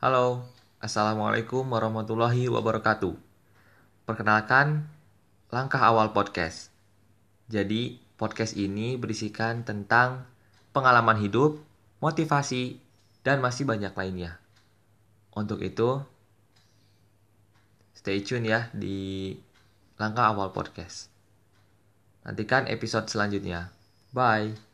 Halo, Assalamualaikum warahmatullahi wabarakatuh. Perkenalkan, Langkah Awal Podcast. Jadi, podcast ini berisikan tentang pengalaman hidup, motivasi, dan masih banyak lainnya. Untuk itu, stay tune ya di Langkah Awal Podcast. Nantikan episode selanjutnya. Bye.